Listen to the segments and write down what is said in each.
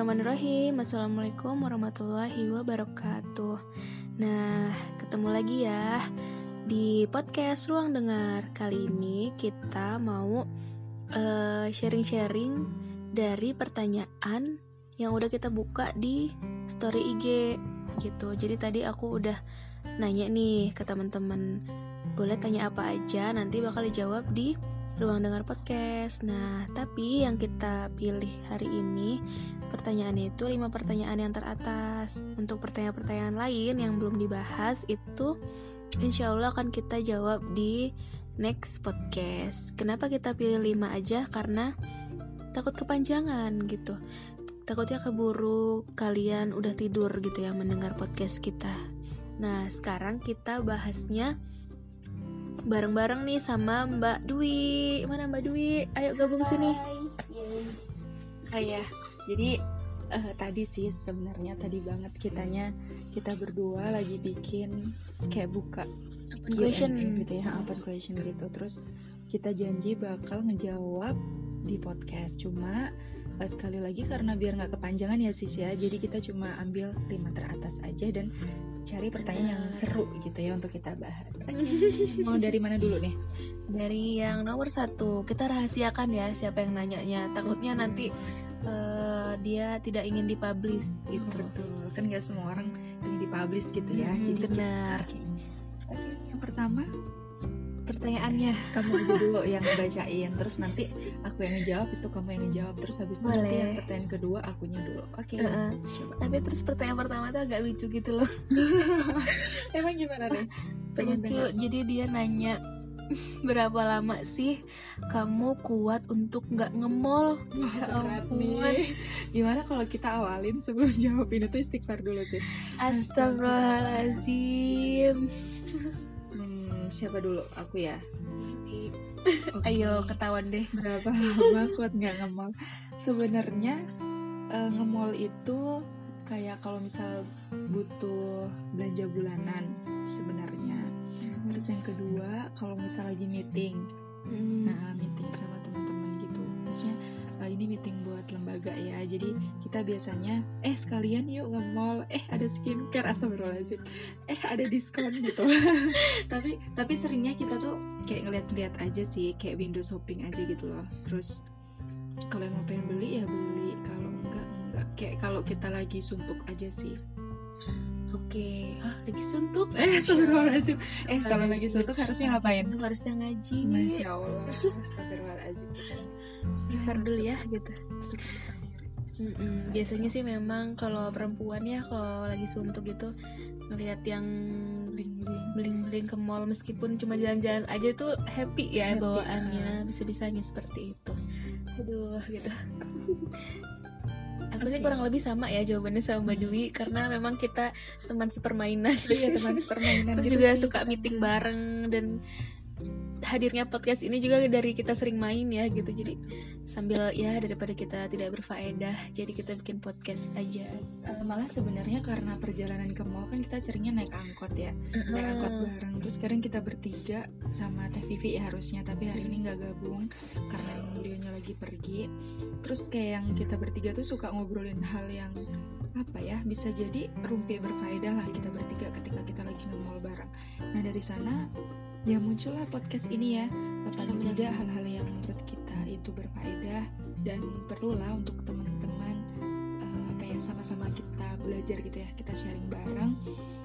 Bismillahirrahmanirrahim. Assalamualaikum warahmatullahi wabarakatuh. Nah, ketemu lagi ya Di podcast Ruang Dengar. Kali ini kita mau eh, sharing-sharing uh, Dari pertanyaan yang udah kita buka di story IG gitu. Jadi tadi aku udah nanya nih ke teman-teman Boleh tanya apa aja, nanti bakal dijawab di ruang dengar podcast. Nah, tapi yang kita pilih hari ini pertanyaan itu lima pertanyaan yang teratas. Untuk pertanyaan-pertanyaan lain yang belum dibahas itu insya Allah akan kita jawab di next podcast. Kenapa kita pilih lima aja? Karena takut kepanjangan gitu. Takutnya keburu kalian udah tidur gitu ya mendengar podcast kita. Nah, sekarang kita bahasnya bareng-bareng nih sama Mbak Dwi. Mana Mbak Dwi? Ayo gabung Hai. sini. Hai ya. Jadi uh, tadi sih sebenarnya tadi banget kitanya kita berdua lagi bikin kayak buka open question gitu ya, open question gitu. Terus kita janji bakal ngejawab di podcast. Cuma uh, sekali lagi karena biar nggak kepanjangan ya sis ya. Jadi kita cuma ambil lima teratas aja dan cari pertanyaan yang seru gitu ya untuk kita bahas. Mau dari mana dulu nih? Dari yang nomor satu, kita rahasiakan ya siapa yang nanyanya. Takutnya nanti uh, dia tidak ingin dipublish gitu. Betul, kan nggak semua orang ingin dipublish gitu ya. Hmm, Jadi benar. Oke, okay. yang pertama pertanyaannya. Kamu aja dulu yang bacain. Terus nanti aku yang ngejawab itu kamu yang ngejawab. Terus habis itu nanti yang pertanyaan kedua akunya dulu. Oke. Okay. uh -uh. tapi terus pertanyaan pertama tuh agak lucu gitu loh. Emang gimana nih lucu. jadi dia nanya berapa lama sih kamu kuat untuk nggak ngemol ya ampun. Gimana kalau kita awalin sebelum jawabin itu istighfar dulu sis? Astagfirullahaladzim siapa dulu? Aku ya? Okay. ayo ketahuan deh. Berapa lama kuat nggak ngemol sebenarnya uh, ngemol itu kayak kalau misal butuh belanja bulanan sebenarnya. Hmm. terus yang kedua kalau misal lagi meeting. Hmm. nah meeting sama teman-teman gitu. Maksudnya uh, ini meeting buat lembaga ya. Jadi kita biasanya eh sekalian yuk nge mall eh ada skincare. Astagfirullahaladzim. Eh ada diskon gitu. Tapi tapi seringnya kita tuh kayak ngeliat-ngeliat aja sih kayak window shopping aja gitu loh. Terus kalau mau pengen beli ya beli. Kalau enggak enggak. Kayak kalau kita lagi suntuk aja sih Oke, Hah, lagi suntuk? Eh, astagfirullahaladzim. Eh, kalau lagi suntuk harusnya ngapain? Suntuk harusnya ngaji. Masya Allah. Astagfirullahaladzim. Istighfar dulu ya gitu. Mm -mm. Biasanya sih memang kalau perempuan ya kalau lagi suntuk gitu ngelihat yang bling-bling ke mall meskipun cuma jalan-jalan aja tuh happy ya happy, bawaannya bisa-bisanya seperti itu. Aduh gitu. Aku okay. kurang lebih sama ya jawabannya sama Mbak Dwi karena memang kita teman sepermainan. Iya teman sepermainan. Terus gitu juga sih, suka meeting bareng dan hadirnya podcast ini juga dari kita sering main ya gitu. Jadi sambil ya daripada kita tidak berfaedah jadi kita bikin podcast aja. Uh, malah sebenarnya karena perjalanan ke mall kan kita seringnya naik angkot ya. Uh-huh. naik angkot bareng. Terus sekarang kita bertiga sama Teh Vivi ya harusnya tapi hari ini nggak gabung karena beliaunya lagi pergi. Terus kayak yang kita bertiga tuh suka ngobrolin hal yang apa ya bisa jadi rumpi berfaedah lah kita bertiga ketika kita lagi nge-mall bareng. Nah dari sana ya muncullah podcast ini ya. Paling tidak hal-hal yang menurut kita itu berfaedah dan perlulah untuk teman-teman uh, apa ya sama-sama kita belajar gitu ya kita sharing bareng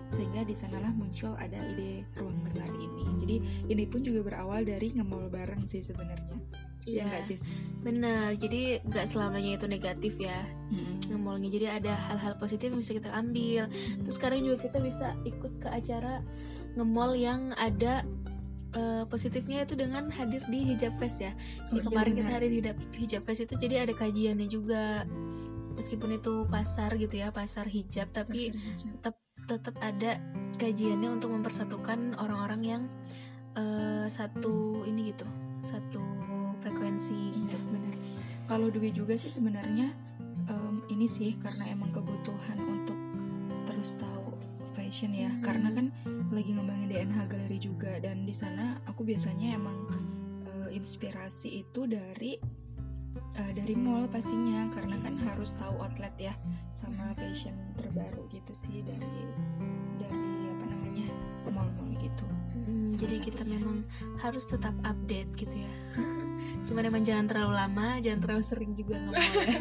sehingga di sanalah muncul ada ide ruang dengar ini. Jadi ini pun juga berawal dari ngemol bareng sih sebenarnya Iya ya, sih benar jadi nggak selamanya itu negatif ya hmm. ngemolnya jadi ada hal-hal positif yang bisa kita ambil hmm. terus sekarang juga kita bisa ikut ke acara ngemol yang ada uh, positifnya itu dengan hadir di hijab fest ya. Jadi oh, kemarin iya kita hadir di hijab fest itu jadi ada kajiannya juga. Meskipun itu pasar gitu ya, pasar hijab tapi tetap tetap ada kajiannya untuk mempersatukan orang-orang yang uh, satu ini gitu, satu frekuensi iya, gitu. benar. Kalau Dwi juga sih sebenarnya um, ini sih karena emang kebutuhan untuk terus tahu fashion ya, hmm. karena kan lagi ngembangin DNH Gallery juga dan di sana aku biasanya emang uh, inspirasi itu dari uh, dari mall pastinya. Karena kan harus tahu outlet ya sama fashion terbaru gitu sih dari dari apa namanya mall-mall gitu. Hmm, jadi kita memang harus tetap update gitu ya cuman emang jangan terlalu lama jangan terlalu sering juga ngomong ya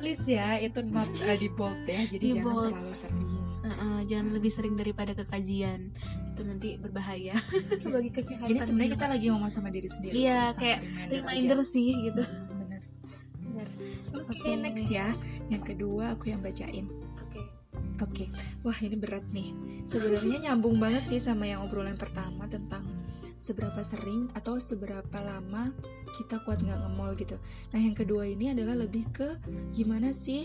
please ya itu not uh, di bold ya jadi di jangan bold. terlalu sering. Uh, uh, jangan lebih sering daripada kekajian. Itu nanti berbahaya sebagai kesehatan ini sebenarnya kita lagi ngomong sama diri sendiri iya kayak reminder, reminder sih gitu. Hmm, benar. Benar. Oke okay, okay. next ya. Yang kedua aku yang bacain. Oke, okay. wah ini berat nih. Sebenarnya nyambung banget sih sama yang obrolan pertama tentang seberapa sering atau seberapa lama kita kuat nggak ngemol gitu. Nah yang kedua ini adalah lebih ke gimana sih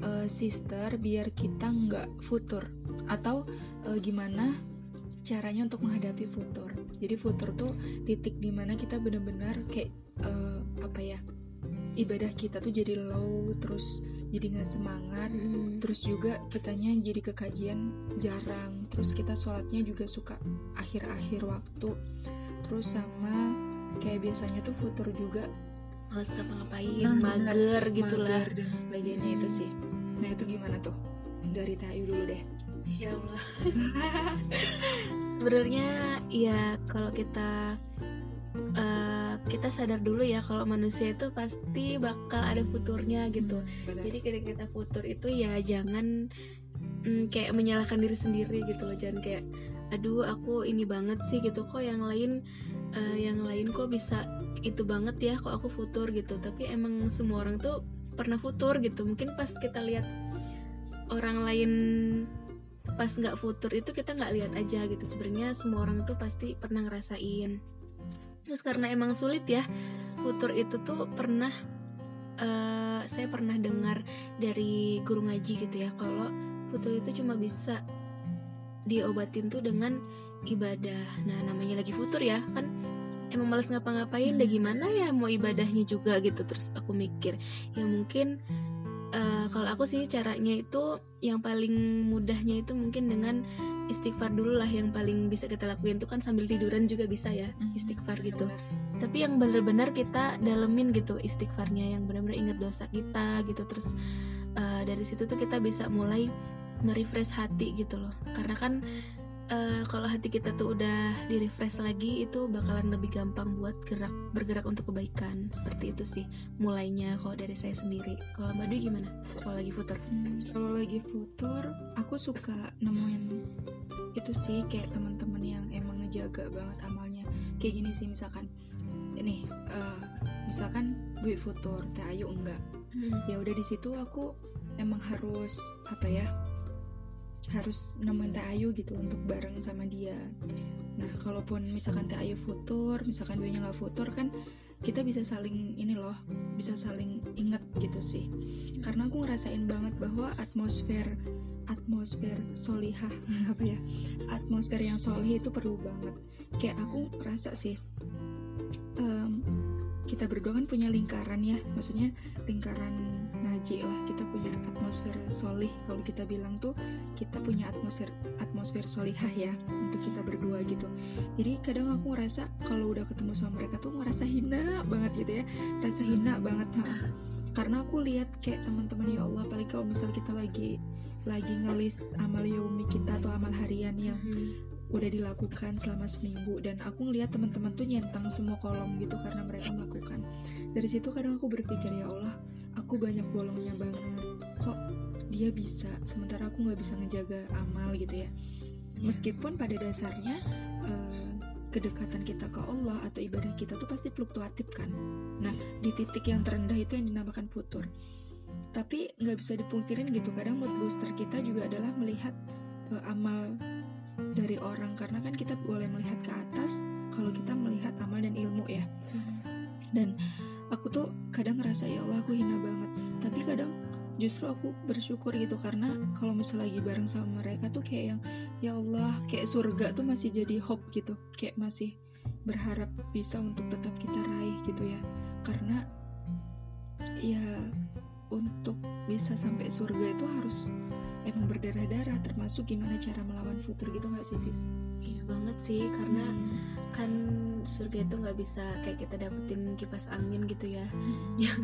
uh, sister biar kita nggak futur atau uh, gimana caranya untuk menghadapi futur. Jadi futur tuh titik di mana kita benar-benar kayak uh, apa ya ibadah kita tuh jadi low terus jadi nggak semangat hmm. terus juga kitanya jadi kekajian jarang terus kita sholatnya juga suka akhir-akhir waktu. Terus sama kayak biasanya tuh futur juga. Males ngapa-ngapain nah, mager gitu lah dan sebagainya itu sih. Nah itu gimana tuh? Dari Tayu dulu deh. Ya Allah. Sebenarnya ya kalau kita uh, kita sadar dulu ya kalau manusia itu pasti bakal ada futurnya gitu. Hmm, Jadi ketika kita futur itu ya jangan mm, kayak menyalahkan diri sendiri gitu loh. Jangan kayak aduh aku ini banget sih gitu kok yang lain uh, yang lain kok bisa itu banget ya kok aku futur gitu. Tapi emang semua orang tuh pernah futur gitu. Mungkin pas kita lihat orang lain pas nggak futur itu kita nggak lihat aja gitu sebenarnya semua orang tuh pasti pernah ngerasain terus karena emang sulit ya futur itu tuh pernah uh, saya pernah dengar dari guru ngaji gitu ya kalau futur itu cuma bisa diobatin tuh dengan ibadah. Nah namanya lagi futur ya kan? Emang males ngapa-ngapain hmm. gimana ya mau ibadahnya juga? gitu. Terus aku mikir ya mungkin uh, kalau aku sih caranya itu yang paling mudahnya itu mungkin dengan istighfar dulu lah. Yang paling bisa kita lakuin itu kan sambil tiduran juga bisa ya hmm, istighfar gitu. Tapi yang benar-benar kita dalemin gitu istighfarnya yang benar-benar ingat dosa kita gitu. Terus uh, dari situ tuh kita bisa mulai merefresh hati gitu loh. Karena kan uh, kalau hati kita tuh udah di refresh lagi itu bakalan lebih gampang buat gerak bergerak untuk kebaikan. Seperti itu sih mulainya kalau dari saya sendiri. Kalau Mbak Dwi gimana? Kalau lagi futur? Hmm, kalau lagi futur aku suka nemuin itu sih kayak teman-teman yang emang ngejaga banget amalnya. Kayak gini sih misalkan ini uh, misalkan Dwi futur Teh Ayu enggak. Hmm. ya udah di situ aku emang harus apa ya harus nemuin Teh Ayu gitu untuk bareng sama dia. Nah kalaupun misalkan Teh Ayu futur misalkan nya nggak futur kan kita bisa saling ini loh bisa saling inget gitu sih. Karena aku ngerasain banget bahwa atmosfer atmosfer solihah apa ya atmosfer yang solih itu perlu banget. Kayak aku rasa sih um, kita berdua kan punya lingkaran ya. Maksudnya lingkaran ngaji lah kita punya atmosfer solih. Kalau kita bilang tuh kita punya atmosfer atmosfer solihah ya untuk kita berdua gitu. Jadi kadang aku ngerasa kalau udah ketemu sama mereka tuh ngerasa hina banget gitu ya. Rasa hina banget ha. karena aku lihat kayak teman-teman ya Allah paling kalau misal kita lagi lagi ngelis amal yomi kita atau amal harian yang hmm udah dilakukan selama seminggu dan aku ngeliat teman-teman tuh nyentang semua kolom gitu karena mereka melakukan. Dari situ kadang aku berpikir ya Allah aku banyak bolongnya banget. Kok dia bisa? Sementara aku nggak bisa ngejaga amal gitu ya. Meskipun pada dasarnya uh, kedekatan kita ke Allah atau ibadah kita tuh pasti fluktuatif kan. Nah di titik yang terendah itu yang dinamakan futur. Tapi nggak bisa dipungkirin gitu kadang mood booster kita juga adalah melihat uh, amal dari orang. Karena kan kita boleh melihat ke atas kalau kita melihat amal dan ilmu ya. Mm-hmm. dan aku tuh kadang ngerasa ya Allah aku hina banget. Tapi kadang justru aku bersyukur gitu. Karena kalau misalnya lagi bareng sama mereka tuh kayak yang ya Allah kayak surga tuh masih jadi hope gitu. Kayak masih berharap bisa untuk tetap kita raih gitu ya. Karena ya untuk bisa sampai surga itu harus emang berdarah-darah termasuk gimana cara melawan futur gitu nggak sih sis? Iya banget sih karena hmm. kan surga itu nggak bisa kayak kita dapetin kipas angin gitu ya hmm. yang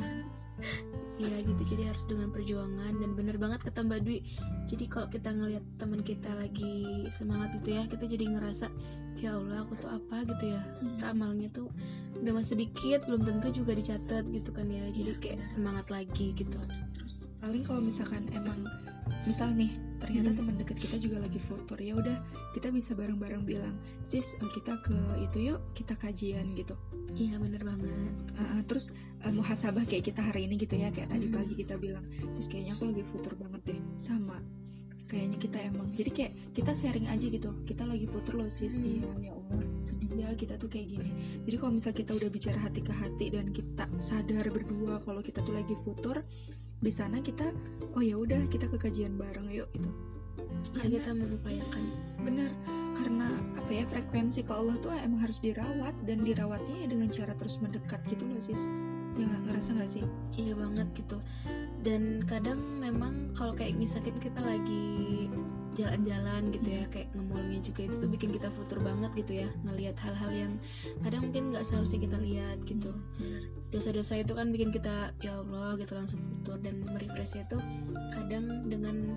Iya gitu jadi harus dengan perjuangan dan bener banget kata Mbak Dwi jadi kalau kita ngelihat teman kita lagi semangat gitu ya kita jadi ngerasa ya Allah aku tuh apa gitu ya Hmm. ramalnya tuh udah masih sedikit belum tentu juga dicatat gitu kan ya jadi Iya. kayak semangat lagi gitu terus paling kalau misalkan emang misal nih ternyata Hmm. teman dekat kita juga lagi futur ya udah kita bisa bareng-bareng bilang sis eh, kita ke itu yuk kita kajian gitu iya bener banget Uh, terus uh, muhasabah kayak kita hari ini gitu ya kayak tadi Hmm. pagi kita bilang sis kayaknya aku lagi futur banget deh sama kayaknya kita emang. Jadi kayak kita sharing aja gitu kita lagi futur loh sis. Hmm. iya ya Allah sedih ya kita tuh kayak gini. Jadi kalau misal kita udah bicara hati ke hati dan kita sadar berdua kalau kita tuh lagi futur di sana kita oh ya udah kita ke kajian bareng yuk gitu. Ya Karena- kita mengupayakan. Bener karena apa ya frekuensi ke Allah tuh emang harus dirawat dan dirawatnya ya dengan cara terus mendekat gitu loh sis. Ya ngerasa nggak sih? Iya banget gitu dan kadang memang kalau kayak misalkan kita lagi jalan-jalan gitu ya kayak nge-mallnya juga itu tuh bikin kita futur banget gitu ya ngelihat hal-hal yang kadang mungkin nggak seharusnya kita lihat gitu. Dosa-dosa itu kan bikin kita ya Allah gitu langsung futur. Dan merefreshnya itu kadang dengan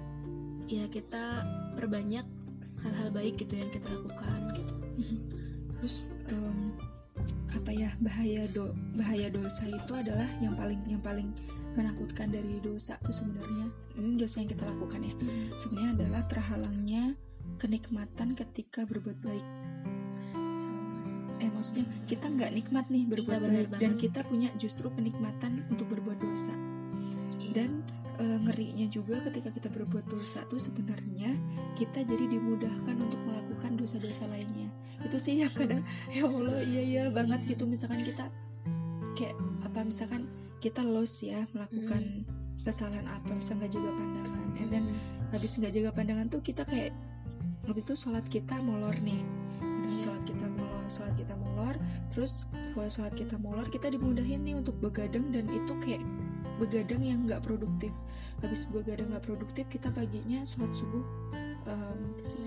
ya kita perbanyak hal-hal baik gitu yang kita lakukan gitu. Terus em, apa ya bahaya do bahaya dosa itu adalah yang paling yang paling menakutkan dari dosa tuh sebenarnya. Ini dosa yang kita lakukan ya. Sebenarnya adalah terhalangnya kenikmatan ketika berbuat baik. Eh maksudnya kita nggak nikmat nih berbuat Iya, benar baik dan banget. kita punya justru kenikmatan untuk berbuat dosa. Dan eh, ngerinya juga ketika kita berbuat dosa tuh sebenarnya kita jadi dimudahkan untuk melakukan dosa-dosa lainnya. Itu sih ya kadang ya Allah iya iya banget gitu. Misalkan kita kayak apa misalkan kita lost ya melakukan kesalahan apa misalnya nggak jaga pandangan. And then habis nggak jaga pandangan tuh kita kayak habis itu sholat kita molor nih. Udah Iya. sholat kita molor sholat kita molor terus kalau sholat kita molor kita dimudahin nih untuk begadang dan itu kayak begadang yang nggak produktif. Habis begadang nggak produktif kita paginya sholat subuh em,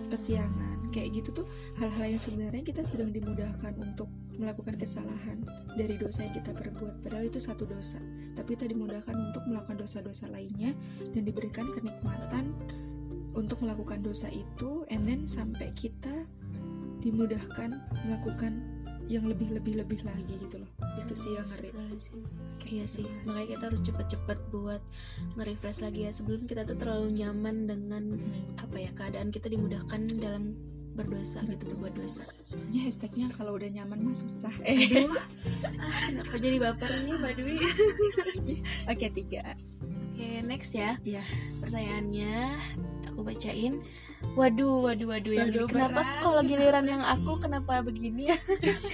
kesiangan. Kayak gitu tuh hal-hal yang sebenarnya kita sedang dimudahkan untuk melakukan kesalahan dari dosa yang kita perbuat. Padahal itu satu dosa. Tapi kita dimudahkan untuk melakukan dosa-dosa lainnya dan diberikan kenikmatan untuk melakukan dosa itu and then sampai kita dimudahkan melakukan yang lebih-lebih lebih lagi gitu loh. Itu sih yang ngeri Iya sih, makanya kita harus cepet-cepet buat nge-refresh lagi ya sebelum kita tuh terlalu nyaman dengan apa ya keadaan kita dimudahkan dalam berdosa gitu berbuat dosa. soalnya hashtagnya kalau udah nyaman mah susah Aduh, ah, kenapa jadi bapernya Mbak Dwi? oke tiga Oke, next ya. Iya. Pertanyaannya aku bacain. Waduh, waduh, waduh. Yang Waduh, kenapa kalau giliran yang aku kenapa begini ya?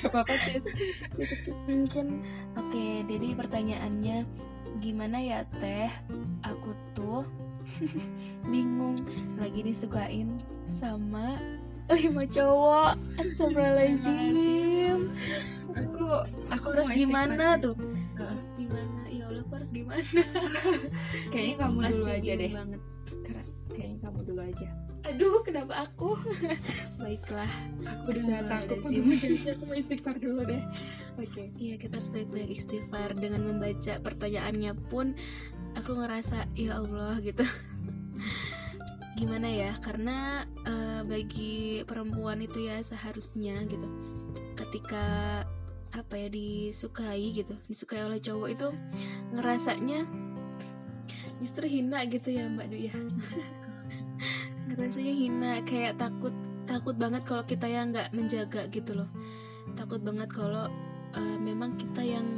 apa-apa sis Mungkin oke, jadi pertanyaannya gimana ya Teh? Aku tuh bingung lagi disukain sama lima cowok. Astagfirullahaladzim. aku aku harus gimana tuh? Harus gimana? Ya Allah, aku harus gimana? kayaknya kamu dulu aja deh banget. Kayaknya kamu dulu aja. Aduh, kenapa aku? Baiklah. aku udah sanggup untuk menjadi aku mau istighfar dulu deh. Oke. Iya kita harus baik-baik istighfar. Dengan membaca pertanyaannya pun aku ngerasa ya Allah gitu. Gimana ya? Karena eh, bagi perempuan itu ya seharusnya gitu. Ketika apa ya disukai gitu. Disukai oleh cowok itu ngerasanya justru hina gitu ya Mbak Du ya ngerasanya hina kayak takut takut banget kalau kita yang nggak menjaga gitu loh. Takut banget kalau eh, memang kita yang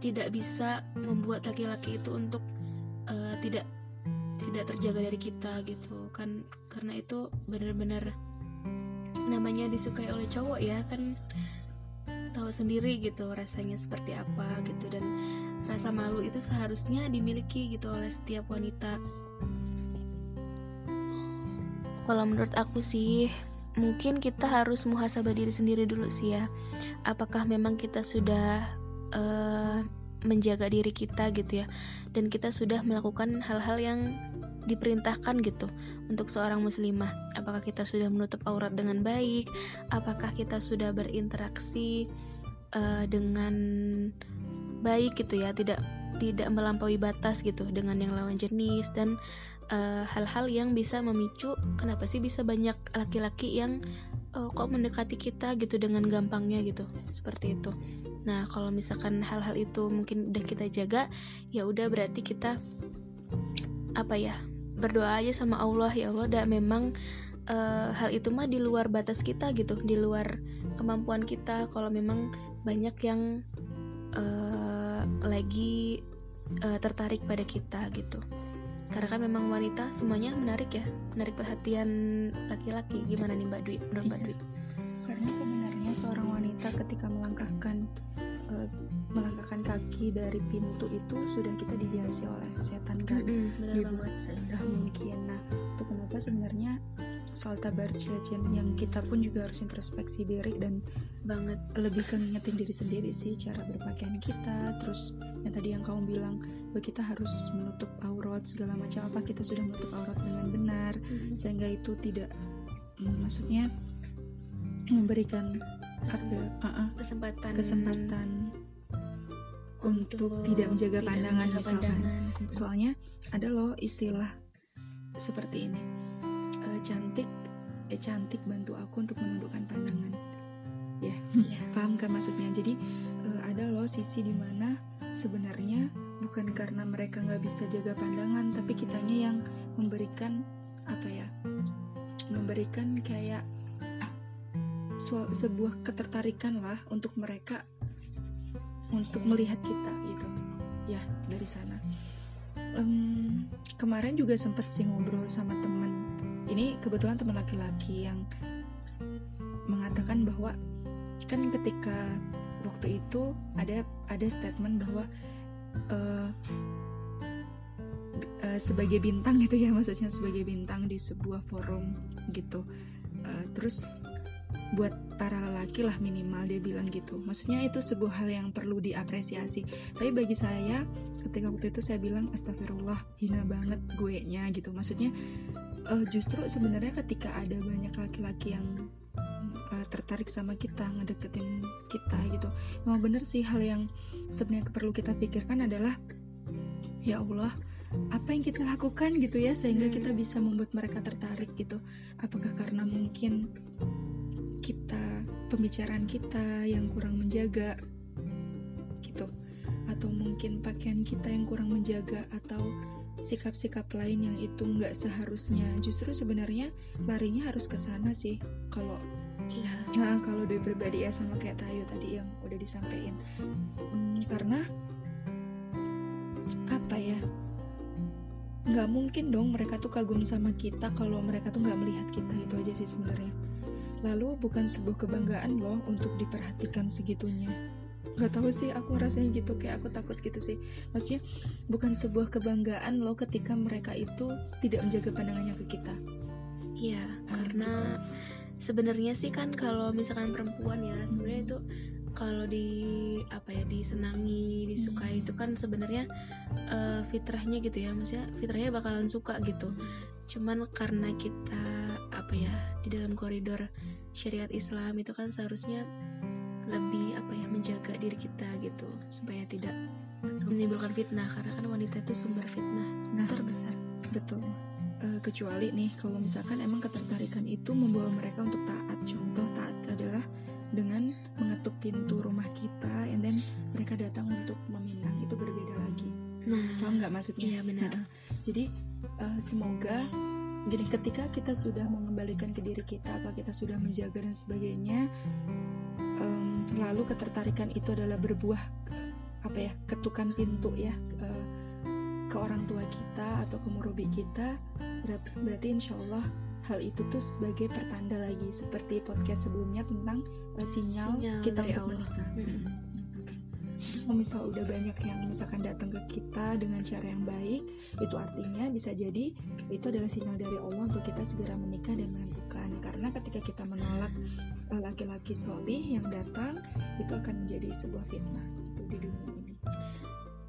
tidak bisa membuat laki-laki itu untuk eh, tidak tidak terjaga dari kita gitu. Kan karena itu benar-benar namanya disukai oleh cowok ya kan tahu sendiri gitu rasanya seperti apa gitu. Dan rasa malu itu seharusnya dimiliki gitu oleh setiap wanita kalau menurut aku sih mungkin kita harus muhasabah diri sendiri dulu sih ya. Apakah memang kita sudah eh, menjaga diri kita gitu ya? Dan kita sudah melakukan hal-hal yang diperintahkan gitu untuk seorang muslimah. Apakah kita sudah menutup aurat dengan baik? Apakah kita sudah berinteraksi eh, dengan baik gitu ya? Tidak tidak melampaui batas gitu dengan yang lawan jenis dan eh, hal-hal uh, yang bisa memicu kenapa sih bisa banyak laki-laki yang uh, kok mendekati kita gitu dengan gampangnya gitu seperti itu. Nah kalau misalkan hal-hal itu mungkin udah kita jaga ya udah berarti kita apa ya berdoa aja sama Allah ya Allah dan memang uh, hal itu mah di luar batas kita gitu di luar kemampuan kita. Kalau memang banyak yang uh, lagi uh, tertarik pada kita gitu. Karena kan memang wanita semuanya menarik ya menarik perhatian laki-laki. Gimana nih mbak Dwi? Menurut iya. mbak Dwi? Karena sebenarnya seorang wanita ketika melangkahkan uh, melangkahkan kaki dari pintu itu sudah kita dihiasi oleh setan kan? Mm -hmm, dibuat serendah mungkin. Nah itu kenapa sebenarnya soal tabar jajan yang kita pun juga harus introspeksi diri dan banget lebih ke ngingetin diri sendiri sih cara berpakaian kita terus yang tadi yang kamu bilang bahwa kita harus menutup aurat segala macam apa kita sudah menutup aurat dengan benar hmm. sehingga itu tidak mm, maksudnya memberikan apa uh -uh, kesempatan kesempatan untuk, untuk tidak menjaga tidak pandangan menjaga misalkan pandangan. soalnya ada loh istilah seperti ini cantik eh cantik bantu aku untuk menundukkan pandangan. Ya yeah. paham kan maksudnya? Jadi uh, ada loh sisi di mana sebenarnya bukan karena mereka nggak bisa jaga pandangan tapi kitanya yang memberikan apa ya memberikan kayak sebuah ketertarikan lah untuk mereka untuk melihat kita gitu. Ya dari sana. Um, kemarin juga sempat sih ngobrol sama teman ini kebetulan teman laki-laki yang mengatakan bahwa kan ketika waktu itu ada ada statement bahwa uh, uh, sebagai bintang gitu ya maksudnya sebagai bintang di sebuah forum gitu. Uh, terus buat para lelaki lah minimal dia bilang gitu. Maksudnya itu sebuah hal yang perlu diapresiasi. Tapi bagi saya ketika waktu itu saya bilang astagfirullah hina banget gue nya gitu. Maksudnya uh, justru sebenarnya ketika ada banyak laki-laki yang uh, tertarik sama kita ngedeketin kita gitu. Memang bener sih hal yang sebenarnya perlu kita pikirkan adalah ya Allah apa yang kita lakukan gitu ya sehingga hmm. kita bisa membuat mereka tertarik gitu. Apakah karena mungkin kita pembicaraan kita yang kurang menjaga gitu? Atau mungkin pakaian kita yang kurang menjaga atau sikap-sikap lain yang itu nggak seharusnya. Justru sebenarnya larinya harus ke sana sih. Kalau ya. nah kalau dari pribadi ya sama kayak Tayo tadi yang udah disampaikan. Hmm, karena apa ya? Nggak mungkin dong mereka tuh kagum sama kita kalau mereka tuh nggak melihat kita itu aja sih sebenarnya. Lalu bukan sebuah kebanggaan loh untuk diperhatikan segitunya nggak tahu sih aku rasanya gitu kayak aku takut gitu sih. Maksudnya bukan sebuah kebanggaan loh ketika mereka itu tidak menjaga pandangannya ke kita. Iya hmm, karena gitu. sebenarnya sih kan kalau misalkan perempuan ya sebenarnya itu kalau di apa ya disenangi disukai hmm. itu kan sebenarnya uh, fitrahnya gitu ya. Maksudnya fitrahnya bakalan suka gitu. Cuman karena kita apa ya di dalam koridor syariat Islam itu kan seharusnya lebih apa ya menjaga diri kita gitu supaya tidak menimbulkan fitnah karena kan wanita itu sumber fitnah nah, terbesar. betul. Uh, kecuali nih kalau misalkan emang ketertarikan itu membawa mereka untuk taat. Contoh taat adalah dengan mengetuk pintu rumah kita and then mereka datang untuk meminang. Itu berbeda lagi. Nah paham nggak maksudnya? iya benar. Nah, jadi uh, semoga gini ketika kita sudah mengembalikan ke diri kita apa kita sudah menjaga dan sebagainya lalu ketertarikan itu adalah berbuah apa ya ketukan pintu ya ke, ke orang tua kita atau ke murobi kita berarti insya Allah hal itu tuh sebagai pertanda lagi seperti podcast sebelumnya tentang uh, sinyal, sinyal kita untuk Allah. menikah. Hmm. Kalau misal udah banyak yang misalkan datang ke kita dengan cara yang baik, itu artinya bisa jadi itu adalah sinyal dari Allah untuk kita segera menikah dan menentukan. Karena ketika kita menolak laki-laki solih yang datang itu akan menjadi sebuah fitnah itu di dunia ini.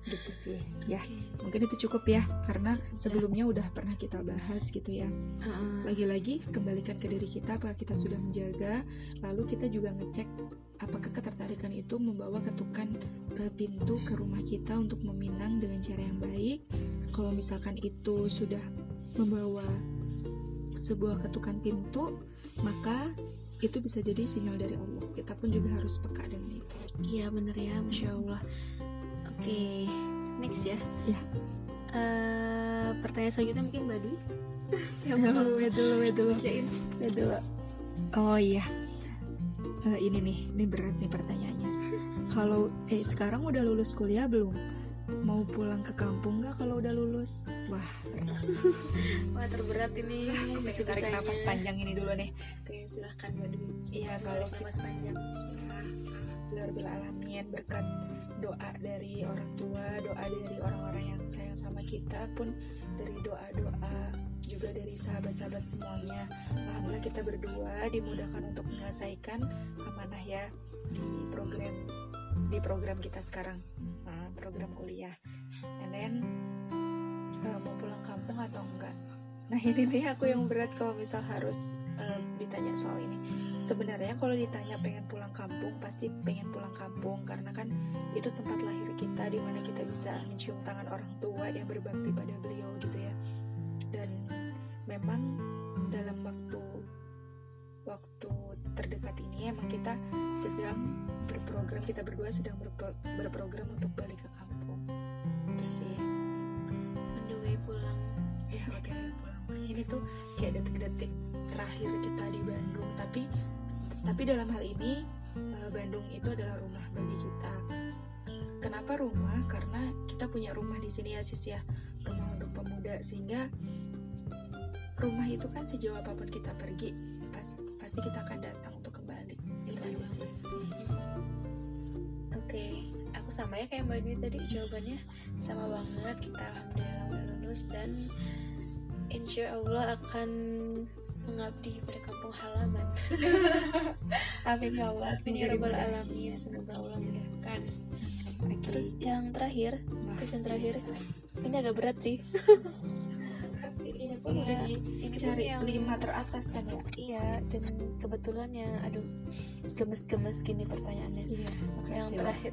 Gitu sih. Ya mungkin itu cukup ya karena sebelumnya udah pernah kita bahas gitu ya. Lagi-lagi kembalikan ke diri kita apakah kita sudah menjaga lalu kita juga ngecek apakah ketertarikan itu membawa ketukan ke pintu ke rumah kita untuk meminang dengan cara yang baik. Kalau misalkan itu sudah membawa sebuah ketukan pintu maka itu bisa jadi sinyal dari Allah kita pun juga harus peka dengan itu iya bener ya masya Allah Oke, next ya. Ya. Uh, pertanyaan selanjutnya mungkin Mbak Dwi. ya dulu, dulu, dulu. Ya dulu. Oh iya. Uh, ini nih, ini berat nih pertanyaannya. Kalau eh sekarang udah lulus kuliah belum? Mau pulang ke kampung nggak kalau udah lulus? Wah, Wah terberat ini. Aku tarik nafas panjang ini dulu nih. Oke, silahkan Mbak Dwi. Iya, kalau nafas panjang. Bismillah. Alhamdulillah berkat doa dari orang tua, doa dari orang-orang yang sayang sama kita pun dari doa-doa juga dari sahabat-sahabat semuanya. Alhamdulillah kita berdua dimudahkan untuk menyelesaikan amanah ya di program di program kita sekarang nah, program kuliah. And then uh, mau pulang kampung atau enggak? Nah ini nih aku yang berat kalau misal harus uh, ditanya soal ini sebenarnya kalau ditanya pengen pulang kampung pasti pengen pulang kampung karena kan itu tempat lahir kita di mana kita bisa mencium tangan orang tua yang berbakti pada beliau gitu ya dan memang dalam waktu waktu terdekat ini emang kita sedang berprogram kita berdua sedang berpro, berprogram untuk balik ke kampung. Itu sih. On the way pulang. Ya on the way pulang. Ini tuh kayak detik-detik terakhir kita di Bandung. Tapi tapi dalam hal ini eh, Bandung itu adalah rumah bagi kita. Kenapa rumah? Karena kita punya rumah di sini ya sis ya. Rumah untuk pemuda. Sehingga rumah itu kan sejauh apa pun kita pergi pasti pasti kita akan datang itu aja sih oke okay. aku sama ya kayak mbak Dwi tadi jawabannya sama banget kita alhamdulillah udah lulus dan insya Allah akan mengabdi pada kampung halaman. Amin ya Allah. Amin ya Rabbal Alamin. Semoga Allah mudahkan. Okay. Terus yang terakhir, yang terakhir, ini agak berat sih. ini pun ya, udah dicari yang lima teratas kan ya? Iya dan kebetulan yang aduh gemes-gemes gini pertanyaannya. Iya, yang terakhir.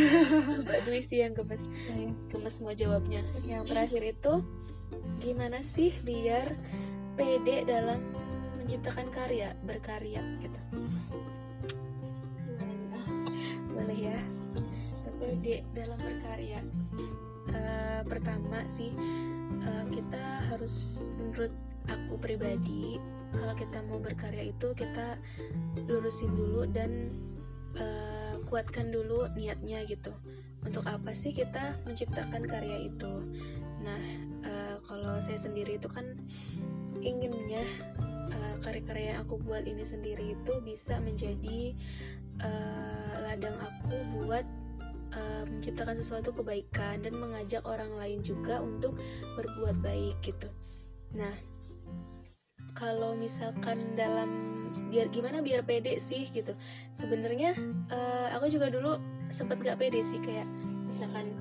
Mbak Dwi sih yang gemes iya. gemes mau jawabnya. Yang terakhir itu gimana sih biar pede dalam menciptakan karya berkarya gitu? Boleh ya? Pede dalam berkarya. Uh, pertama sih uh, kita harus menurut aku pribadi kalau kita mau berkarya itu kita lurusin dulu dan uh, kuatkan dulu niatnya gitu. Untuk apa sih kita menciptakan karya itu? Nah uh, kalau saya sendiri itu kan inginnya uh, karya-karya yang aku buat ini sendiri itu bisa menjadi uh, ladang aku buat uh, menciptakan sesuatu kebaikan dan mengajak orang lain juga untuk berbuat baik gitu. Nah, kalau misalkan dalam biar gimana biar pede sih gitu. Sebenarnya uh, aku juga dulu sempet gak pede sih kayak misalkan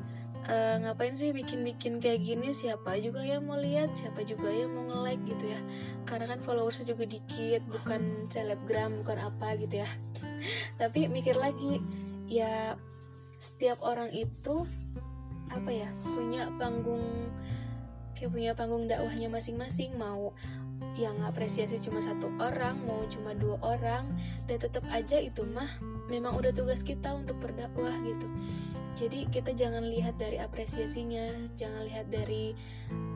uh, ngapain sih bikin-bikin kayak gini siapa juga yang mau lihat siapa juga yang mau nge-like gitu ya karena kan followersnya juga dikit bukan selebgram bukan apa gitu ya tapi mikir lagi ya setiap orang itu apa ya punya panggung kayak punya panggung dakwahnya masing-masing. Mau yang apresiasi cuma satu orang mau cuma dua orang dan tetap aja itu mah memang udah tugas kita untuk berdakwah gitu. Jadi kita jangan lihat dari apresiasinya jangan lihat dari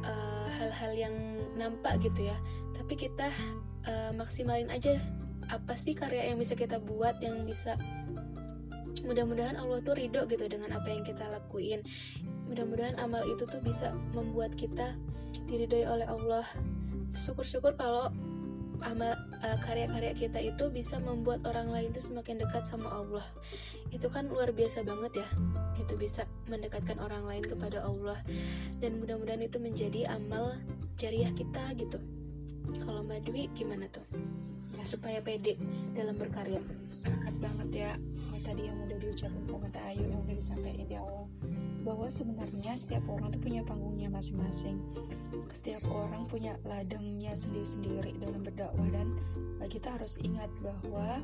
eh, hal-hal uh, yang nampak gitu ya. Tapi kita uh, maksimalin aja apa sih karya yang bisa kita buat yang bisa mudah-mudahan Allah tuh ridho gitu dengan apa yang kita lakuin. Mudah-mudahan amal itu tuh bisa membuat kita diridhoi oleh Allah. Syukur-syukur kalau amal uh, karya-karya kita itu bisa membuat orang lain tuh semakin dekat sama Allah. Itu kan luar biasa banget ya itu bisa mendekatkan orang lain kepada Allah. Dan mudah-mudahan itu menjadi amal jariah kita gitu. Kalau Mbak Dwi gimana tuh supaya pede dalam berkarya. Sangat banget ya tadi yang udah diucapin sama Teh Ayu yang udah disampaikan di awal. Bahwa sebenarnya setiap orang tuh punya panggungnya masing-masing. Setiap orang punya ladangnya sendiri-sendiri dalam berdakwah. Dan uh, kita harus ingat bahwa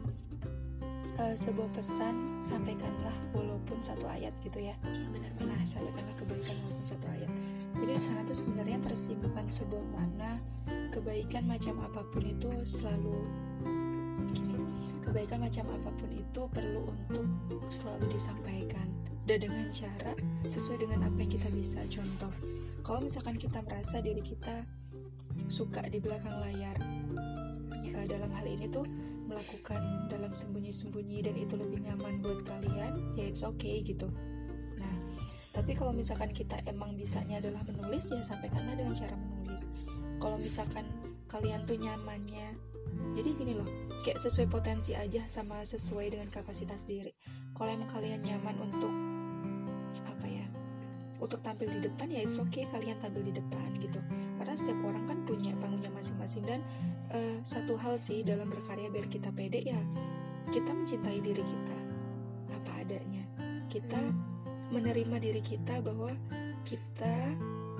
uh, sebuah pesan sampaikanlah walaupun satu ayat gitu ya. Benar nah sampaikanlah kebaikan walaupun satu ayat. Jadi di sana tuh sebenarnya tersimpan sebuah makna kebaikan macam apa pun itu selalu kebaikan macam apa pun itu perlu untuk selalu disampaikan. Dan dengan cara sesuai dengan apa yang kita bisa. Contoh kalau misalkan kita merasa diri kita suka di belakang layar uh, dalam hal ini tuh melakukan dalam sembunyi-sembunyi dan itu lebih nyaman buat kalian ya it's okay gitu. Nah tapi kalau misalkan kita emang bisanya adalah menulis ya sampaikanlah dengan cara menulis. Kalau misalkan kalian tuh nyamannya jadi gini loh kayak sesuai potensi aja sama sesuai dengan kapasitas diri. Kalau emang kalian nyaman untuk apa ya untuk tampil di depan ya it's okay kalian tampil di depan gitu. Karena setiap orang kan punya panggungnya masing-masing dan uh, satu hal sih dalam berkarya biar kita pede ya kita mencintai diri kita apa adanya. Kita menerima diri kita bahwa kita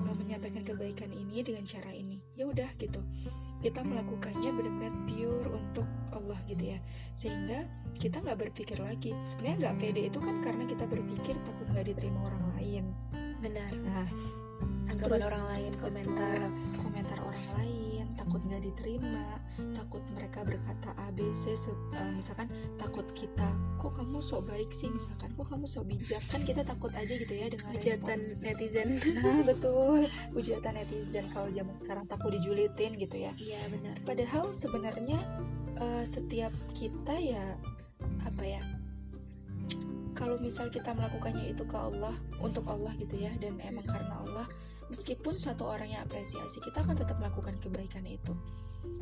uh, menyampaikan kebaikan ini dengan cara ini. Ya udah gitu kita melakukannya benar-benar pure untuk Allah gitu ya. Sehingga kita nggak berpikir lagi. Sebenarnya nggak pede itu kan karena kita berpikir takut nggak diterima orang lain. Benar. Nah anggapan Terus, orang lain komentar. komentar orang lain takut nggak diterima takut mereka berkata A B C se- uh, misalkan takut kita kok kamu sok baik sih? Misalkan kok kamu sok bijak? Kan kita takut aja gitu ya dengan respons. netizen. Nah betul. Hujatan netizen kalau zaman sekarang takut dijulitin gitu ya. Iya benar. Padahal sebenarnya uh, setiap kita ya apa ya kalau misal kita melakukannya itu ke Allah untuk Allah gitu ya dan emang karena Allah meskipun satu orang yang apresiasi kita akan tetap melakukan kebaikan itu.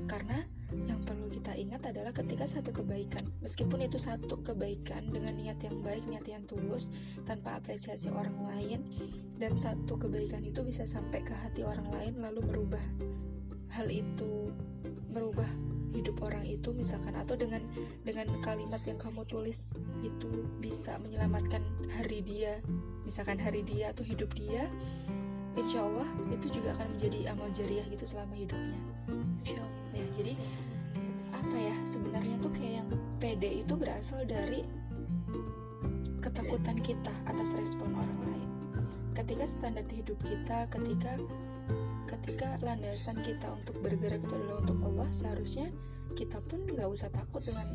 Karena yang perlu kita ingat adalah ketika satu kebaikan meskipun itu satu kebaikan dengan niat yang baik niat yang tulus tanpa apresiasi orang lain dan satu kebaikan itu bisa sampai ke hati orang lain lalu merubah hal itu merubah hidup orang itu misalkan atau dengan dengan kalimat yang kamu tulis itu bisa menyelamatkan hari dia misalkan hari dia atau hidup dia insya Allah itu juga akan menjadi amal jariah gitu selama hidupnya. Insya Allah. ya. Jadi apa ya sebenarnya tuh kayak yang pede itu berasal dari ketakutan kita atas respon orang lain. Ketika standar hidup kita ketika ketika landasan kita untuk bergerak itu adalah untuk Allah seharusnya kita pun nggak usah takut dengan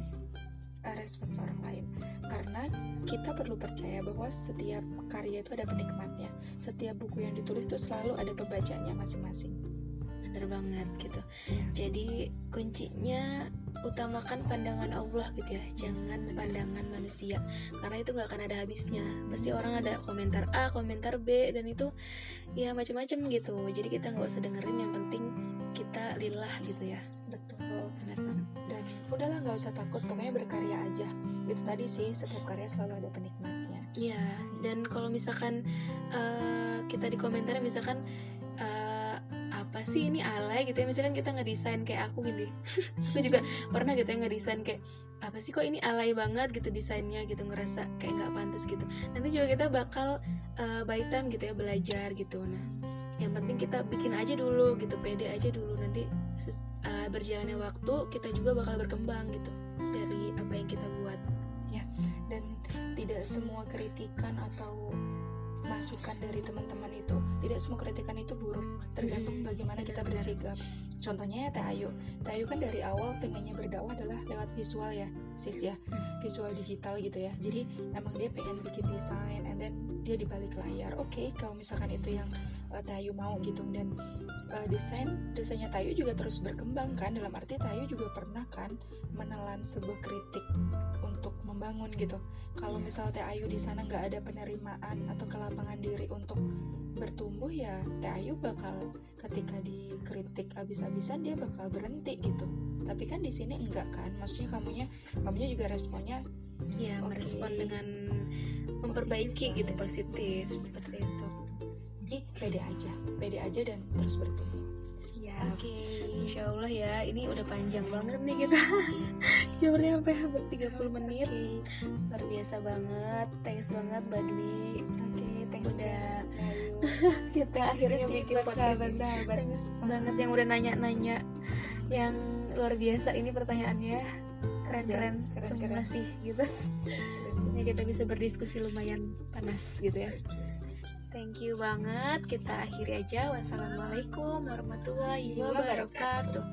uh, respons orang lain. Karena kita perlu percaya bahwa setiap karya itu ada penikmatnya. Setiap buku yang ditulis itu selalu ada pembacanya masing-masing. Bener banget gitu. Jadi kuncinya utamakan pandangan Allah gitu ya. Jangan pandangan manusia karena itu nggak akan ada habisnya. Pasti orang ada komentar A komentar B dan itu ya macam-macam gitu. Jadi kita nggak usah dengerin yang penting kita lillah gitu ya. Betul. Benar banget udahlah nggak usah takut pokoknya berkarya aja. Itu tadi sih setiap karya selalu ada penikmatnya. Iya, dan kalau misalkan uh, kita di komentar misalkan uh, apa sih ini alay gitu ya? Misalkan kita ngedesain kayak aku gini aku juga pernah gitu ya ngedesain kayak apa sih kok ini alay banget gitu desainnya? gitu ngerasa kayak nggak pantas gitu. Nanti juga kita bakal uh, by time gitu ya belajar gitu. Nah yang penting kita bikin aja dulu gitu pede aja dulu. Nanti uh, berjalannya waktu kita juga bakal berkembang gitu dari apa yang kita buat dan tidak semua kritikan atau masukan dari teman-teman itu tidak semua kritikan itu buruk tergantung bagaimana kita bersikap. Contohnya ya Teh Ayu. Teh Ayu kan dari awal pengennya berdakwah adalah lewat visual ya sis ya. Visual digital gitu ya. Jadi emang dia pengen bikin desain and then dia di balik layar. Oke kalau misalkan itu yang uh, Teh Ayu mau gitu. Dan uh, desain desainnya Teh Ayu juga terus berkembang kan. Dalam arti Teh Ayu juga pernah kan menelan sebuah kritik untuk membangun gitu. Kalau misal Teh Ayu di sana nggak ada penerimaan atau kelapangan diri untuk bertumbuh ya Teh Ayu bakal ketika dikritik abis-abisan dia bakal berhenti gitu. Tapi kan di sini enggak kan. Maksudnya kamunya kamunya juga responnya ya Oke. merespon dengan memperbaiki Positif gitu aja sih. positif seperti itu jadi pede aja pede aja dan terus bertumbuh. Siap. Oke. Insya Allah ya ini udah panjang banget nih kita. Jumpernya sampai hampir 30 menit Oke. Luar biasa banget. Thanks banget Badwi Oke, thanks Udah. Kita. akhirnya bikin podcast ini. sahabat-sahabat. Thanks banget yang udah nanya-nanya. Yang luar biasa ini pertanyaannya. Keren-keren. Ya, semua sih gitu. Ya kita bisa berdiskusi lumayan panas gitu ya Thank you banget. Kita akhiri aja. Wassalamualaikum warahmatullahi wabarakatuh.